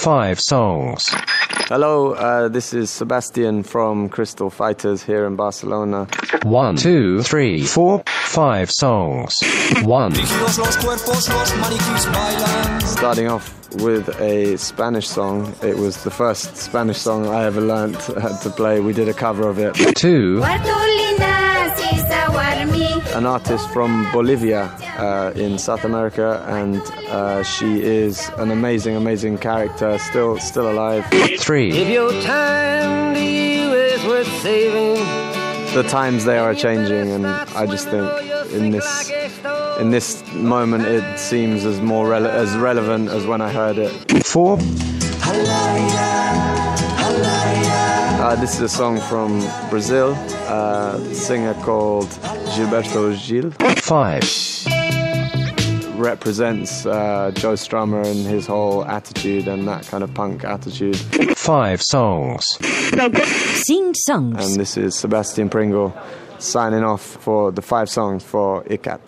Five songs. Hello, uh, this is Sebastian from Crystal Fighters here in Barcelona. One, two, three, four, five songs. One, Rígidos los cuerpos, los maniquís bailan. Starting off with a Spanish song. It was the first Spanish song I ever learnt uh, to play. We did a cover of it. two, Bartolina Sisawarmi. An artist from Bolivia uh, in South America, and uh, she is an amazing, amazing character. Still, still alive. three, If your time to you is worth saving. The times they are changing, and I just think in this in this moment it seems as more rele- as relevant as when I heard it. four, Uh, this is a song from Brazil, uh, a singer called Gilberto Gil. five, Represents uh, Joe Strummer and his whole attitude and that kind of punk attitude. five songs. Sing songs. And this is Sebastian Pringle signing off for the five songs for iCat.